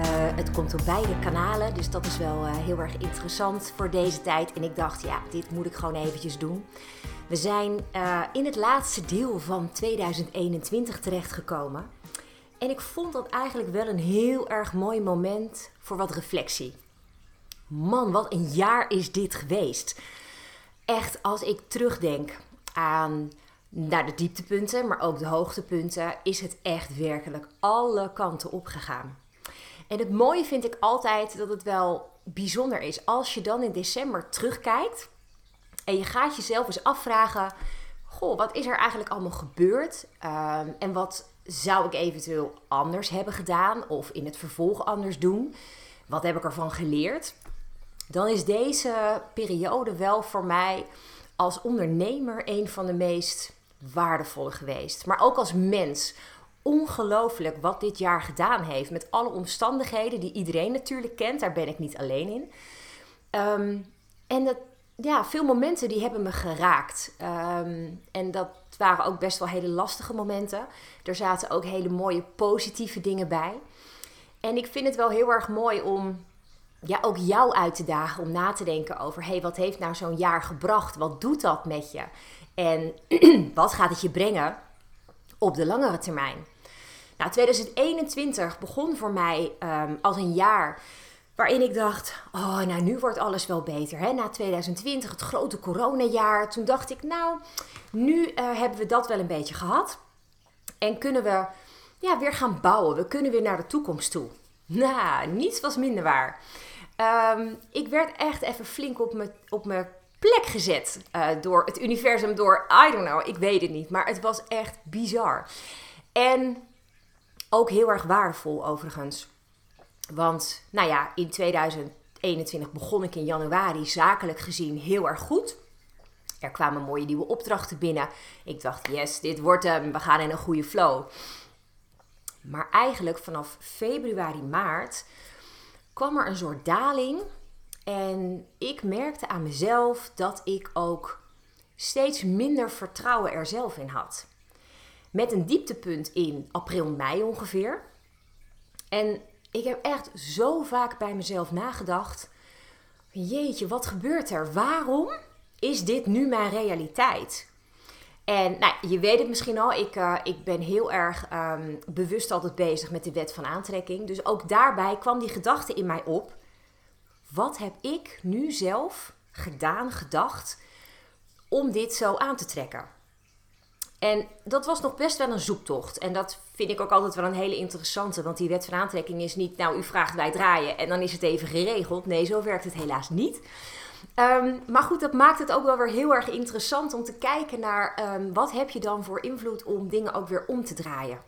Uh, het komt op beide kanalen, dus dat is wel uh, heel erg interessant voor deze tijd. En ik dacht, ja, dit moet ik gewoon eventjes doen. We zijn uh, in het laatste deel van 2021 terechtgekomen. En ik vond dat eigenlijk wel een heel erg mooi moment voor wat reflectie. Man, wat een jaar is dit geweest. Echt, als ik terugdenk aan naar de dieptepunten, maar ook de hoogtepunten, is het echt werkelijk alle kanten opgegaan. En het mooie vind ik altijd dat het wel bijzonder is als je dan in december terugkijkt en je gaat jezelf eens afvragen: Goh, wat is er eigenlijk allemaal gebeurd? Um, en wat zou ik eventueel anders hebben gedaan of in het vervolg anders doen? Wat heb ik ervan geleerd? Dan is deze periode wel voor mij als ondernemer een van de meest waardevolle geweest. Maar ook als mens. Ongelooflijk wat dit jaar gedaan heeft. Met alle omstandigheden die iedereen natuurlijk kent. Daar ben ik niet alleen in. Um, en dat, ja, veel momenten die hebben me geraakt. Um, en dat waren ook best wel hele lastige momenten. Er zaten ook hele mooie positieve dingen bij. En ik vind het wel heel erg mooi om ja, ook jou uit te dagen om na te denken over: hé, hey, wat heeft nou zo'n jaar gebracht? Wat doet dat met je? En wat gaat het je brengen op de langere termijn? Nou, 2021 begon voor mij um, als een jaar waarin ik dacht: oh, nou nu wordt alles wel beter. Hè? Na 2020, het grote coronajaar, toen dacht ik: nou, nu uh, hebben we dat wel een beetje gehad. En kunnen we ja, weer gaan bouwen. We kunnen weer naar de toekomst toe. Nou, niets was minder waar. Um, ik werd echt even flink op mijn op plek gezet uh, door het universum, door I don't know, ik weet het niet. Maar het was echt bizar. En ook heel erg waardevol overigens. Want, nou ja, in 2021 begon ik in januari zakelijk gezien heel erg goed. Er kwamen mooie nieuwe opdrachten binnen. Ik dacht, yes, dit wordt hem. We gaan in een goede flow. Maar eigenlijk vanaf februari, maart kwam er een soort daling. En ik merkte aan mezelf dat ik ook steeds minder vertrouwen er zelf in had. Met een dieptepunt in april, mei ongeveer. En ik heb echt zo vaak bij mezelf nagedacht: jeetje, wat gebeurt er? Waarom is dit nu mijn realiteit? En nou, je weet het misschien al, ik, uh, ik ben heel erg um, bewust altijd bezig met de wet van aantrekking. Dus ook daarbij kwam die gedachte in mij op. Wat heb ik nu zelf gedaan, gedacht, om dit zo aan te trekken? En dat was nog best wel een zoektocht. En dat vind ik ook altijd wel een hele interessante. Want die wet van aantrekking is niet, nou, u vraagt wij draaien en dan is het even geregeld. Nee, zo werkt het helaas niet. Um, maar goed, dat maakt het ook wel weer heel erg interessant om te kijken naar um, wat heb je dan voor invloed om dingen ook weer om te draaien.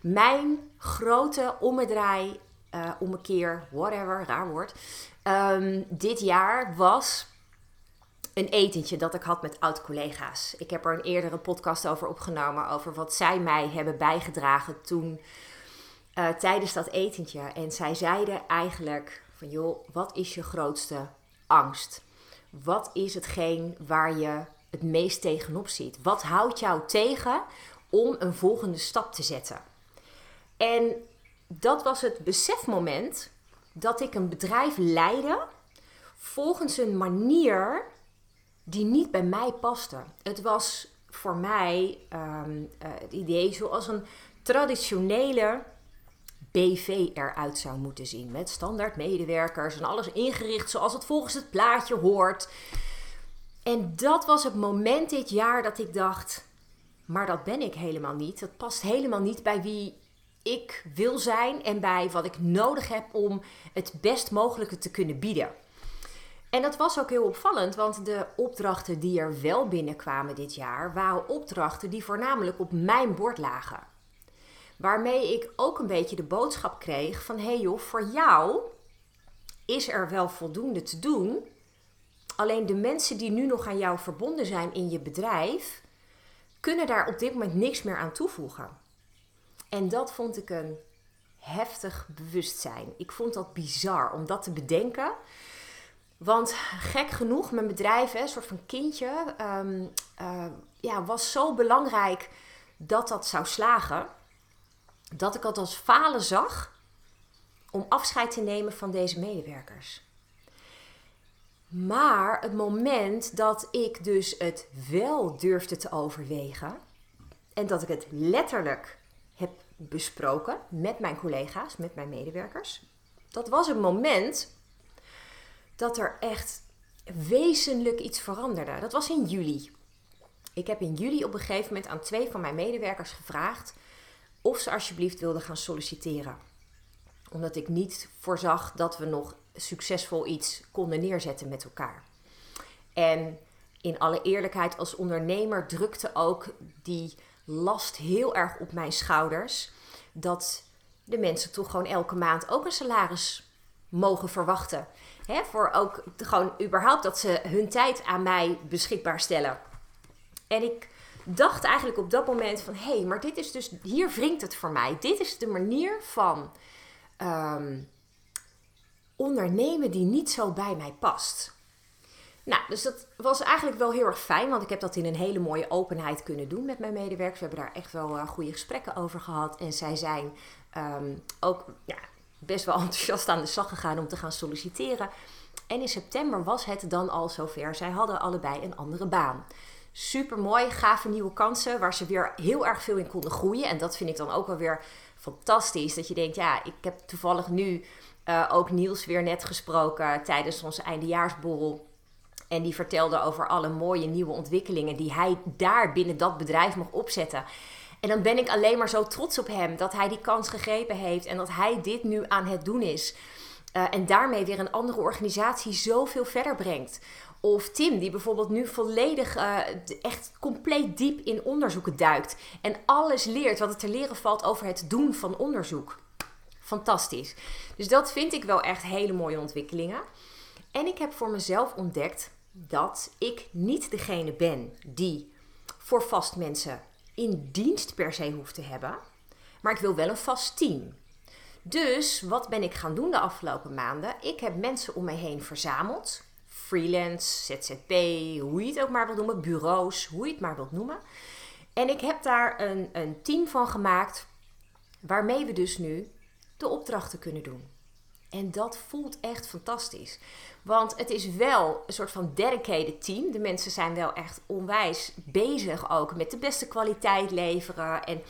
Mijn grote ommedraai, uh, ommekeer, whatever, raar woord, um, dit jaar was een etentje dat ik had met oud-collega's. Ik heb er een eerdere podcast over opgenomen, over wat zij mij hebben bijgedragen toen uh, tijdens dat etentje. En zij zeiden eigenlijk van joh, wat is je grootste angst? Wat is hetgeen waar je het meest tegenop ziet? Wat houdt jou tegen om een volgende stap te zetten? En dat was het besefmoment dat ik een bedrijf leidde volgens een manier die niet bij mij paste. Het was voor mij um, uh, het idee zoals een traditionele BV eruit zou moeten zien. Met standaard medewerkers en alles ingericht zoals het volgens het plaatje hoort. En dat was het moment dit jaar dat ik dacht: maar dat ben ik helemaal niet. Dat past helemaal niet bij wie ik wil zijn en bij wat ik nodig heb om het best mogelijke te kunnen bieden. En dat was ook heel opvallend, want de opdrachten die er wel binnenkwamen dit jaar waren opdrachten die voornamelijk op mijn bord lagen. Waarmee ik ook een beetje de boodschap kreeg van hé hey joh, voor jou is er wel voldoende te doen. Alleen de mensen die nu nog aan jou verbonden zijn in je bedrijf, kunnen daar op dit moment niks meer aan toevoegen. En dat vond ik een heftig bewustzijn. Ik vond dat bizar om dat te bedenken. Want gek genoeg, mijn bedrijf, een soort van kindje, ehm, eh, ja, was zo belangrijk dat dat zou slagen. Dat ik het als falen zag om afscheid te nemen van deze medewerkers. Maar het moment dat ik dus het wel durfde te overwegen en dat ik het letterlijk heb besproken met mijn collega's, met mijn medewerkers, dat was een moment dat er echt wezenlijk iets veranderde. Dat was in juli. Ik heb in juli op een gegeven moment aan twee van mijn medewerkers gevraagd of ze alsjeblieft wilden gaan solliciteren. Omdat ik niet voorzag dat we nog succesvol iets konden neerzetten met elkaar. En in alle eerlijkheid, als ondernemer drukte ook die last heel erg op mijn schouders. Dat de mensen toch gewoon elke maand ook een salaris mogen verwachten. Voor ook gewoon überhaupt dat ze hun tijd aan mij beschikbaar stellen. En ik dacht eigenlijk op dat moment van... hé, hey, maar dit is dus... hier wringt het voor mij. Dit is de manier van ehm, ondernemen die niet zo bij mij past. Nou, dus dat was eigenlijk wel heel erg fijn, want ik heb dat in een hele mooie openheid kunnen doen met mijn medewerkers. We hebben daar echt wel uh, goede gesprekken over gehad. En zij zijn ehm, ook ja, best wel enthousiast aan de slag gegaan om te gaan solliciteren. En in september was het dan al zover. Zij hadden allebei een andere baan. Super mooi, gave nieuwe kansen waar ze weer heel erg veel in konden groeien. En dat vind ik dan ook wel weer fantastisch. Dat je denkt, ja, ik heb toevallig nu uh, ook Niels weer net gesproken tijdens onze eindejaarsborrel. En die vertelde over alle mooie nieuwe ontwikkelingen die hij daar binnen dat bedrijf mag opzetten. En dan ben ik alleen maar zo trots op hem dat hij die kans gegrepen heeft en dat hij dit nu aan het doen is. Uh, en daarmee weer een andere organisatie zoveel verder brengt. Of Tim, die bijvoorbeeld nu volledig, uh, echt compleet diep in onderzoeken duikt. En alles leert wat er te leren valt over het doen van onderzoek. Fantastisch. Dus dat vind ik wel echt hele mooie ontwikkelingen. En ik heb voor mezelf ontdekt dat ik niet degene ben die voor vast mensen in dienst per se hoeft te hebben. Maar ik wil wel een vast team. Dus wat ben ik gaan doen de afgelopen maanden? Ik heb mensen om mij heen verzameld. Freelance, ZZP, hoe je het ook maar wilt noemen. Bureaus, hoe je het maar wilt noemen. En ik heb daar een, een team van gemaakt. Waarmee we dus nu de opdrachten kunnen doen. En dat voelt echt fantastisch. Want het is wel een soort van dedicated team. De mensen zijn wel echt onwijs bezig ook met de beste kwaliteit leveren. En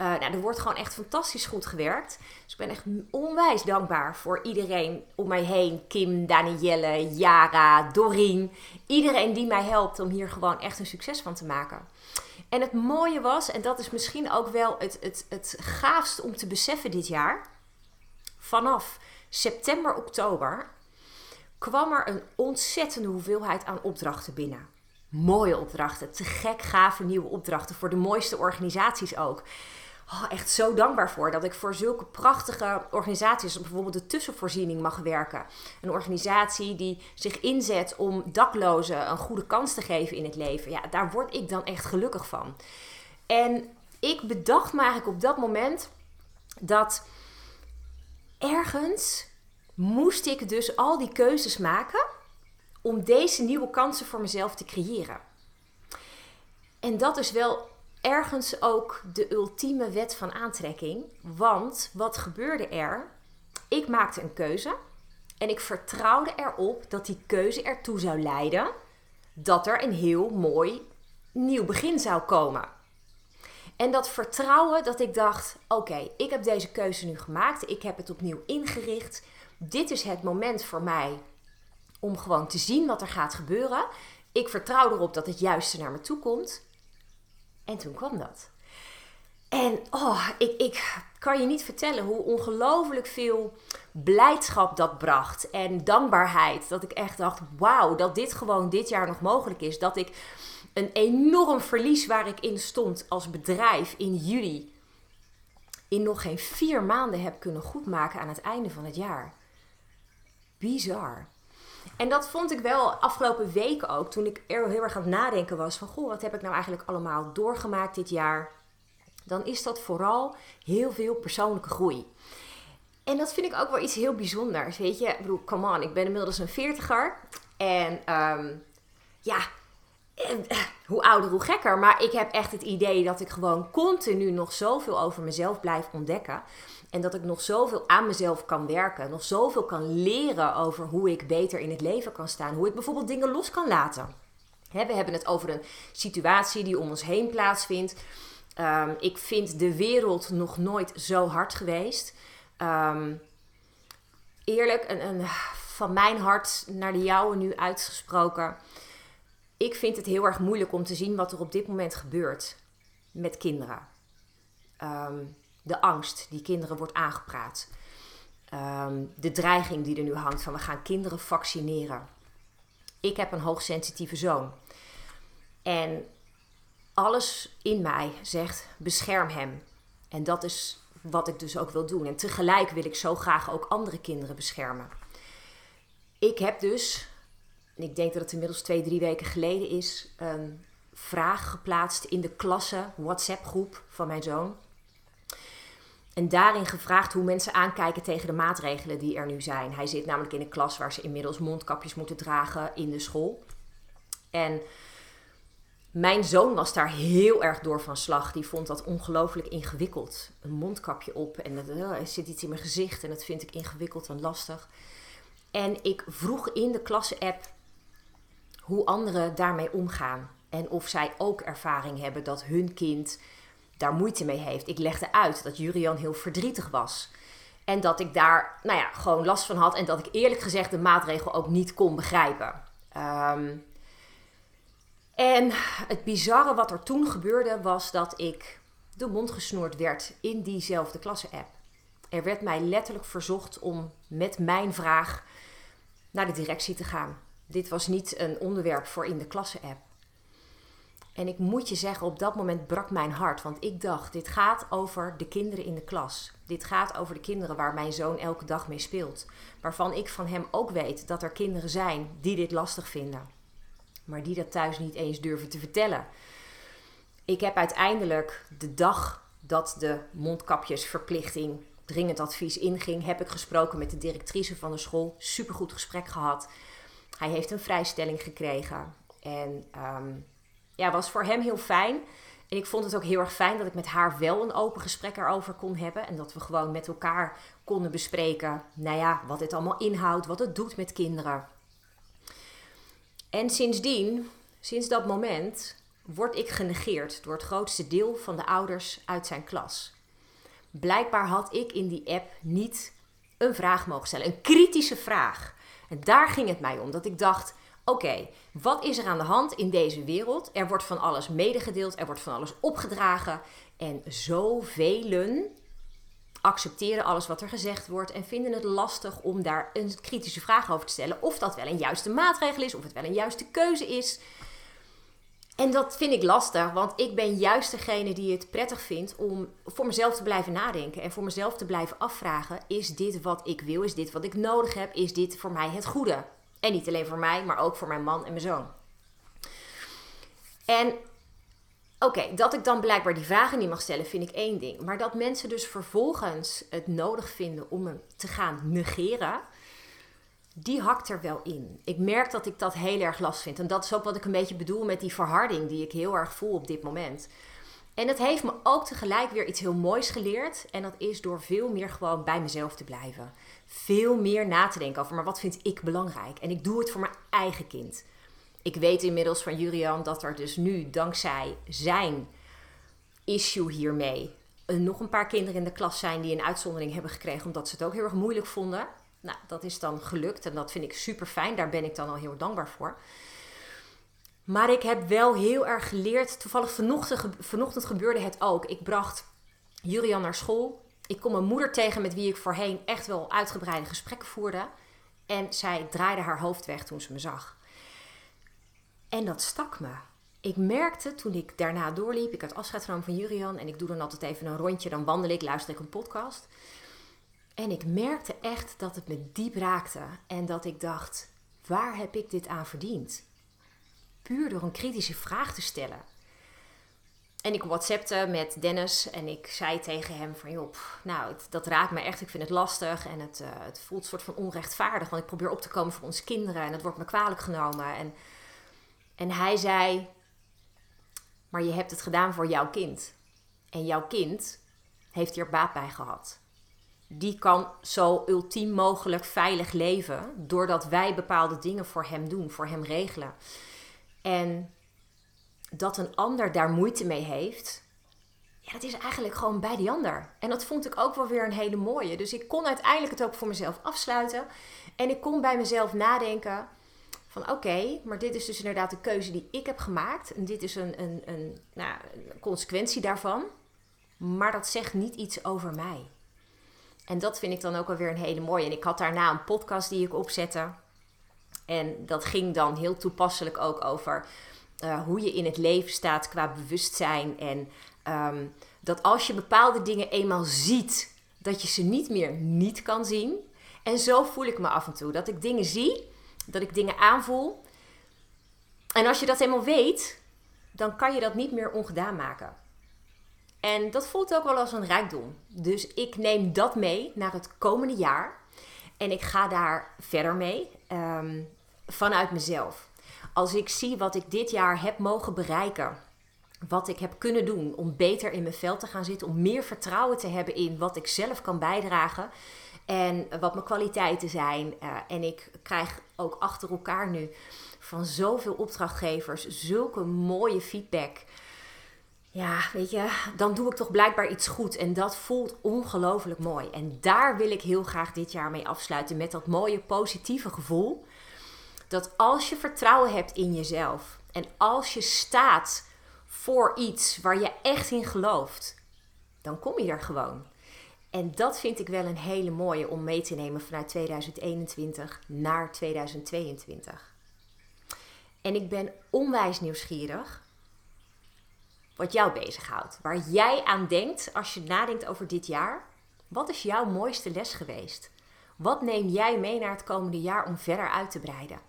uh, nou, er wordt gewoon echt fantastisch goed gewerkt. Dus ik ben echt onwijs dankbaar voor iedereen om mij heen. Kim, Danielle, Yara, Doreen. Iedereen die mij helpt om hier gewoon echt een succes van te maken. En het mooie was, en dat is misschien ook wel het, het, het gaafst om te beseffen dit jaar. Vanaf september, oktober kwam er een ontzettende hoeveelheid aan opdrachten binnen. Mooie opdrachten, te gek gave nieuwe opdrachten voor de mooiste organisaties ook. Oh, echt zo dankbaar voor dat ik voor zulke prachtige organisaties, bijvoorbeeld de tussenvoorziening, mag werken. Een organisatie die zich inzet om daklozen een goede kans te geven in het leven. Ja, daar word ik dan echt gelukkig van. En ik bedacht me eigenlijk op dat moment dat ergens moest ik dus al die keuzes maken om deze nieuwe kansen voor mezelf te creëren. En dat is wel ergens ook de ultieme wet van aantrekking. Want wat gebeurde er? Ik maakte een keuze en ik vertrouwde erop dat die keuze ertoe zou leiden dat er een heel mooi nieuw begin zou komen. En dat vertrouwen dat ik dacht: oké, ik heb deze keuze nu gemaakt, ik heb het opnieuw ingericht. Dit is het moment voor mij om gewoon te zien wat er gaat gebeuren. Ik vertrouw erop dat het juiste naar me toe komt. En toen kwam dat. En oh, ik, ik kan je niet vertellen hoe ongelooflijk veel blijdschap dat bracht. En dankbaarheid. Dat ik echt dacht: wauw, dat dit gewoon dit jaar nog mogelijk is. Dat ik een enorm verlies waar ik in stond als bedrijf in juli. in nog geen vier maanden heb kunnen goedmaken aan het einde van het jaar. Bizar. En dat vond ik wel afgelopen weken ook, toen ik er heel erg aan het nadenken was van, goh, wat heb ik nou eigenlijk allemaal doorgemaakt dit jaar? Dan is dat vooral heel veel persoonlijke groei. En dat vind ik ook wel iets heel bijzonders, weet je. Ik bedoel, come on, ik ben inmiddels een veertiger. En ehm, ja, hoe ouder, hoe gekker. Maar ik heb echt het idee dat ik gewoon continu nog zoveel over mezelf blijf ontdekken. En dat ik nog zoveel aan mezelf kan werken. Nog zoveel kan leren over hoe ik beter in het leven kan staan. Hoe ik bijvoorbeeld dingen los kan laten. we hebben het over een situatie die om ons heen plaatsvindt. Um, ik vind de wereld nog nooit zo hard geweest. Um, eerlijk, van mijn hart naar de jouwe nu uitgesproken. Ik vind het heel erg moeilijk om te zien wat er op dit moment gebeurt met kinderen. Um, de angst die kinderen wordt aangepraat. Um, de dreiging die er nu hangt van we gaan kinderen vaccineren. Ik heb een hoogsensitieve zoon. En alles in mij zegt bescherm hem. En dat is wat ik dus ook wil doen. En tegelijk wil ik zo graag ook andere kinderen beschermen. Ik heb dus, ik denk dat het inmiddels twee, drie weken geleden is, een vraag geplaatst in de klasse WhatsApp groep van mijn zoon. En daarin gevraagd hoe mensen aankijken tegen de maatregelen die er nu zijn. Hij zit namelijk in een klas waar ze inmiddels mondkapjes moeten dragen in de school. En mijn zoon was daar heel erg door van slag. Die vond dat ongelooflijk ingewikkeld. Een mondkapje op en eh, er zit iets in mijn gezicht en dat vind ik ingewikkeld en lastig. En ik vroeg in de klasse-app hoe anderen daarmee omgaan. En of zij ook ervaring hebben dat hun kind daar moeite mee heeft. Ik legde uit dat Jurian heel verdrietig was. En dat ik daar nou ja, gewoon last van had. En dat ik eerlijk gezegd de maatregel ook niet kon begrijpen. Ehm, en het bizarre wat er toen gebeurde was dat ik de mond gesnoerd werd in diezelfde klasse-app. Er werd mij letterlijk verzocht om met mijn vraag naar de directie te gaan. Dit was niet een onderwerp voor in de klasse-app. En ik moet je zeggen, op dat moment brak mijn hart. Want ik dacht, dit gaat over de kinderen in de klas. Dit gaat over de kinderen waar mijn zoon elke dag mee speelt. Waarvan ik van hem ook weet dat er kinderen zijn die dit lastig vinden. Maar die dat thuis niet eens durven te vertellen. Ik heb uiteindelijk de dag dat de mondkapjesverplichting dringend advies inging, heb ik gesproken met de directrice van de school. Supergoed gesprek gehad. Hij heeft een vrijstelling gekregen. En um, ja, was voor hem heel fijn. En ik vond het ook heel erg fijn dat ik met haar wel een open gesprek erover kon hebben. En dat we gewoon met elkaar konden bespreken, nou ja, wat dit allemaal inhoudt, wat het doet met kinderen. En sindsdien, sinds dat moment, word ik genegeerd door het grootste deel van de ouders uit zijn klas. Blijkbaar had ik in die app niet een vraag mogen stellen, een kritische vraag. En daar ging het mij om, dat ik dacht, Oké, wat is er aan de hand in deze wereld? Er wordt van alles medegedeeld, er wordt van alles opgedragen. En zoveel accepteren alles wat er gezegd wordt en vinden het lastig om daar een kritische vraag over te stellen. Of dat wel een juiste maatregel is, of het wel een juiste keuze is. En dat vind ik lastig, want ik ben juist degene die het prettig vindt om voor mezelf te blijven nadenken en voor mezelf te blijven afvragen: is dit wat ik wil? Is dit wat ik nodig heb? Is dit voor mij het goede? En niet alleen voor mij, maar ook voor mijn man en mijn zoon. En oké, dat ik dan blijkbaar die vragen niet mag stellen, vind ik één ding. Maar dat mensen dus vervolgens het nodig vinden om hem te gaan negeren, die hakt er wel in. Ik merk dat ik dat heel erg last vind. En dat is ook wat ik een beetje bedoel met die verharding die ik heel erg voel op dit moment. En het heeft me ook tegelijk weer iets heel moois geleerd. En dat is door veel meer gewoon bij mezelf te blijven veel meer na te denken over, maar wat vind ik belangrijk? En ik doe het voor mijn eigen kind. Ik weet inmiddels van Julian dat er dus nu, dankzij zijn issue hiermee, nog een paar kinderen in de klas zijn die een uitzondering hebben gekregen omdat ze het ook heel erg moeilijk vonden. Nou, dat is dan gelukt en dat vind ik super fijn. Daar ben ik dan al heel dankbaar voor. Maar ik heb wel heel erg geleerd. Toevallig vanochtend, gebeurde het ook. Ik bracht Julian naar school. Ik kom mijn moeder tegen met wie ik voorheen echt wel uitgebreide gesprekken voerde. En zij draaide haar hoofd weg toen ze me zag. En dat stak me. Ik merkte toen ik daarna doorliep, ik had afscheid genomen van Jurian en ik doe dan altijd even een rondje, dan wandel ik, luister ik een podcast. En ik merkte echt dat het me diep raakte en dat ik dacht: waar heb ik dit aan verdiend? Puur door een kritische vraag te stellen. En ik whatsappte met Dennis en ik zei tegen hem van... joh, nou, dat raakt me echt. Ik vind het lastig en het, uh, het voelt een soort van onrechtvaardig. Want ik probeer op te komen voor onze kinderen en het wordt me kwalijk genomen. En, en hij zei, maar je hebt het gedaan voor jouw kind. En jouw kind heeft hier baat bij gehad. Die kan zo ultiem mogelijk veilig leven... doordat wij bepaalde dingen voor hem doen, voor hem regelen. En dat een ander daar moeite mee heeft, ja, dat is eigenlijk gewoon bij die ander. En dat vond ik ook wel weer een hele mooie. Dus ik kon uiteindelijk het ook voor mezelf afsluiten. En ik kon bij mezelf nadenken van oké, maar dit is dus inderdaad de keuze die ik heb gemaakt. En dit is een, een, een, nou, een consequentie daarvan. Maar dat zegt niet iets over mij. En dat vind ik dan ook alweer een hele mooie. En ik had daarna een podcast die ik opzette. En dat ging dan heel toepasselijk ook over uh, hoe je in het leven staat qua bewustzijn. En um, dat als je bepaalde dingen eenmaal ziet, dat je ze niet meer niet kan zien. En zo voel ik me af en toe. Dat ik dingen zie, dat ik dingen aanvoel. En als je dat eenmaal weet, dan kan je dat niet meer ongedaan maken. En dat voelt ook wel als een rijkdom. Dus ik neem dat mee naar het komende jaar. En ik ga daar verder mee um, vanuit mezelf als ik zie wat ik dit jaar heb mogen bereiken, wat ik heb kunnen doen om beter in mijn veld te gaan zitten, om meer vertrouwen te hebben in wat ik zelf kan bijdragen en wat mijn kwaliteiten zijn. Uh, en ik krijg ook achter elkaar nu van zoveel opdrachtgevers zulke mooie feedback. Ja, weet je, dan doe ik toch blijkbaar iets goed. En dat voelt ongelooflijk mooi. En daar wil ik heel graag dit jaar mee afsluiten. Met dat mooie positieve gevoel dat als je vertrouwen hebt in jezelf en als je staat voor iets waar je echt in gelooft, dan kom je er gewoon. En dat vind ik wel een hele mooie om mee te nemen vanuit 2021 naar 2022. En ik ben onwijs nieuwsgierig wat jou bezighoudt. Waar jij aan denkt als je nadenkt over dit jaar. Wat is jouw mooiste les geweest? Wat neem jij mee naar het komende jaar om verder uit te breiden?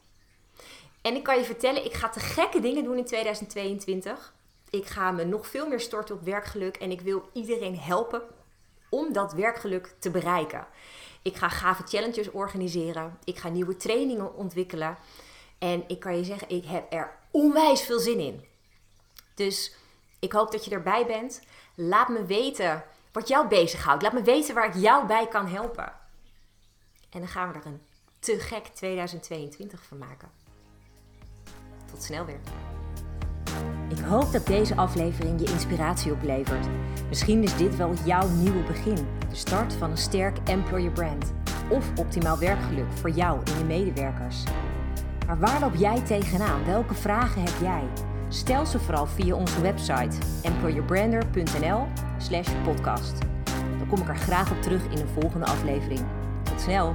En ik kan je vertellen, ik ga te gekke dingen doen in 2022. Ik ga me nog veel meer storten op werkgeluk en ik wil iedereen helpen om dat werkgeluk te bereiken. Ik ga gave challenges organiseren. Ik ga nieuwe trainingen ontwikkelen. En ik kan je zeggen, ik heb er onwijs veel zin in. Dus ik hoop dat je erbij bent. Laat me weten wat jou bezighoudt. Laat me weten waar ik jou bij kan helpen. En dan gaan we er een te gek 2022 van maken. Tot snel weer. Ik hoop dat deze aflevering je inspiratie oplevert. Misschien is dit wel jouw nieuwe begin. De start van een sterk employer brand. Of optimaal werkgeluk voor jou en je medewerkers. Maar waar loop jij tegenaan? Welke vragen heb jij? Stel ze vooral via onze website employerbrander.nl slash podcast. Dan kom ik er graag op terug in een volgende aflevering. Tot snel!